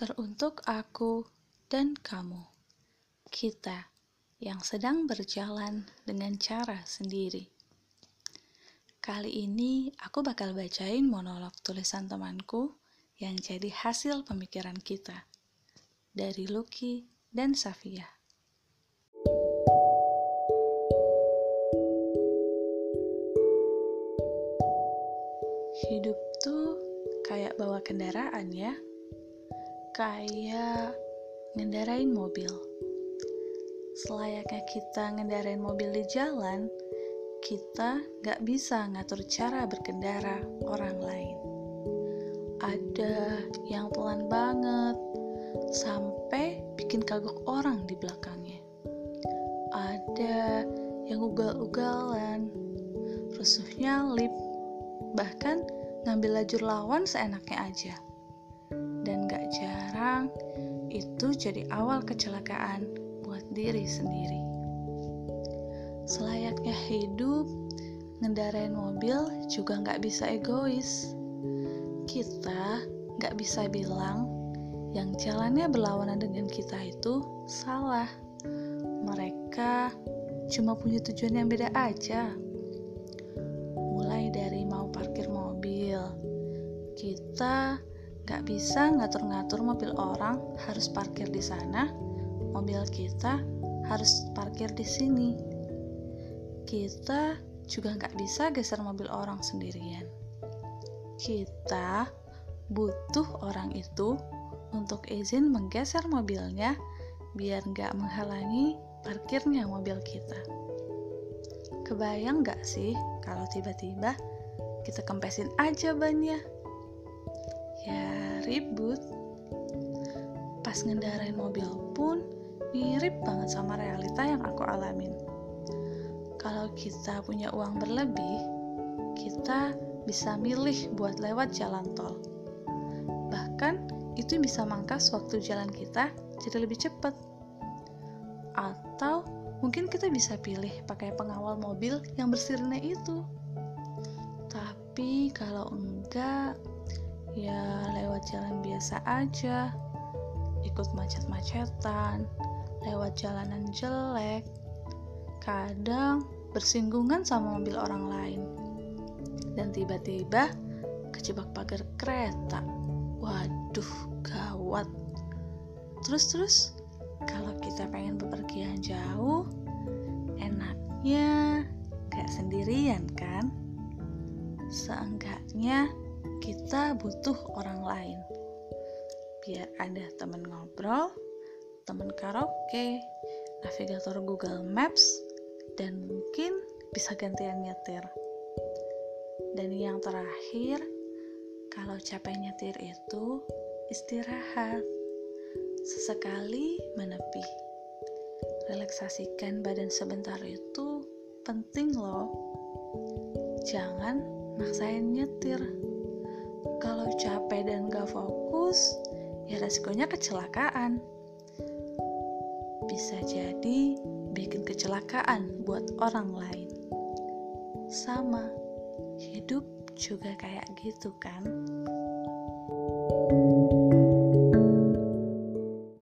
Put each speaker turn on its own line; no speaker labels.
Teruntuk aku dan kamu, kita yang sedang berjalan dengan cara sendiri. Kali ini aku bakal bacain monolog tulisan temanku yang jadi hasil pemikiran kita dari Lucky dan Safia. Hidup tuh kayak bawa kendaraan ya kayak ngendarain mobil. Selayaknya kita ngendarain mobil di jalan, kita gak bisa ngatur cara berkendara orang lain. Ada yang pelan banget, sampai bikin kagok orang di belakangnya. Ada yang ugal-ugalan, rusuhnya lip, bahkan ngambil lajur lawan seenaknya aja jarang itu jadi awal kecelakaan buat diri sendiri. Selayaknya hidup, ngendarain mobil juga gak bisa egois. Kita gak bisa bilang yang jalannya berlawanan dengan kita itu salah. Mereka cuma punya tujuan yang beda aja. Mulai dari mau parkir mobil, kita Gak bisa ngatur-ngatur mobil orang harus parkir di sana, mobil kita harus parkir di sini. Kita juga gak bisa geser mobil orang sendirian. Kita butuh orang itu untuk izin menggeser mobilnya biar gak menghalangi parkirnya mobil kita. Kebayang gak sih kalau tiba-tiba kita kempesin aja bannya? Ya, ribut. Pas ngendarain mobil pun mirip banget sama realita yang aku alamin. Kalau kita punya uang berlebih, kita bisa milih buat lewat jalan tol. Bahkan itu bisa mangkas waktu jalan kita jadi lebih cepat. Atau mungkin kita bisa pilih pakai pengawal mobil yang bersirine itu. Tapi kalau enggak, ya lewat jalan biasa aja. Ikut macet-macetan lewat jalanan jelek. Kadang bersinggungan sama mobil orang lain. Dan tiba-tiba kejebak pagar kereta. Waduh gawat. Terus-terus kalau kita pengen bepergian jauh enaknya gak sendirian kan? Seenggaknya kita butuh orang lain. Biar ada teman ngobrol, teman karaoke, navigator Google Maps, dan mungkin bisa gantian nyetir. Dan yang terakhir, kalau capek nyetir itu istirahat. Sesekali menepi. Relaksasikan badan sebentar itu penting loh. Jangan maksain nyetir kalau capek dan gak fokus, ya resikonya kecelakaan. Bisa jadi bikin kecelakaan buat orang lain. Sama, hidup juga kayak gitu kan?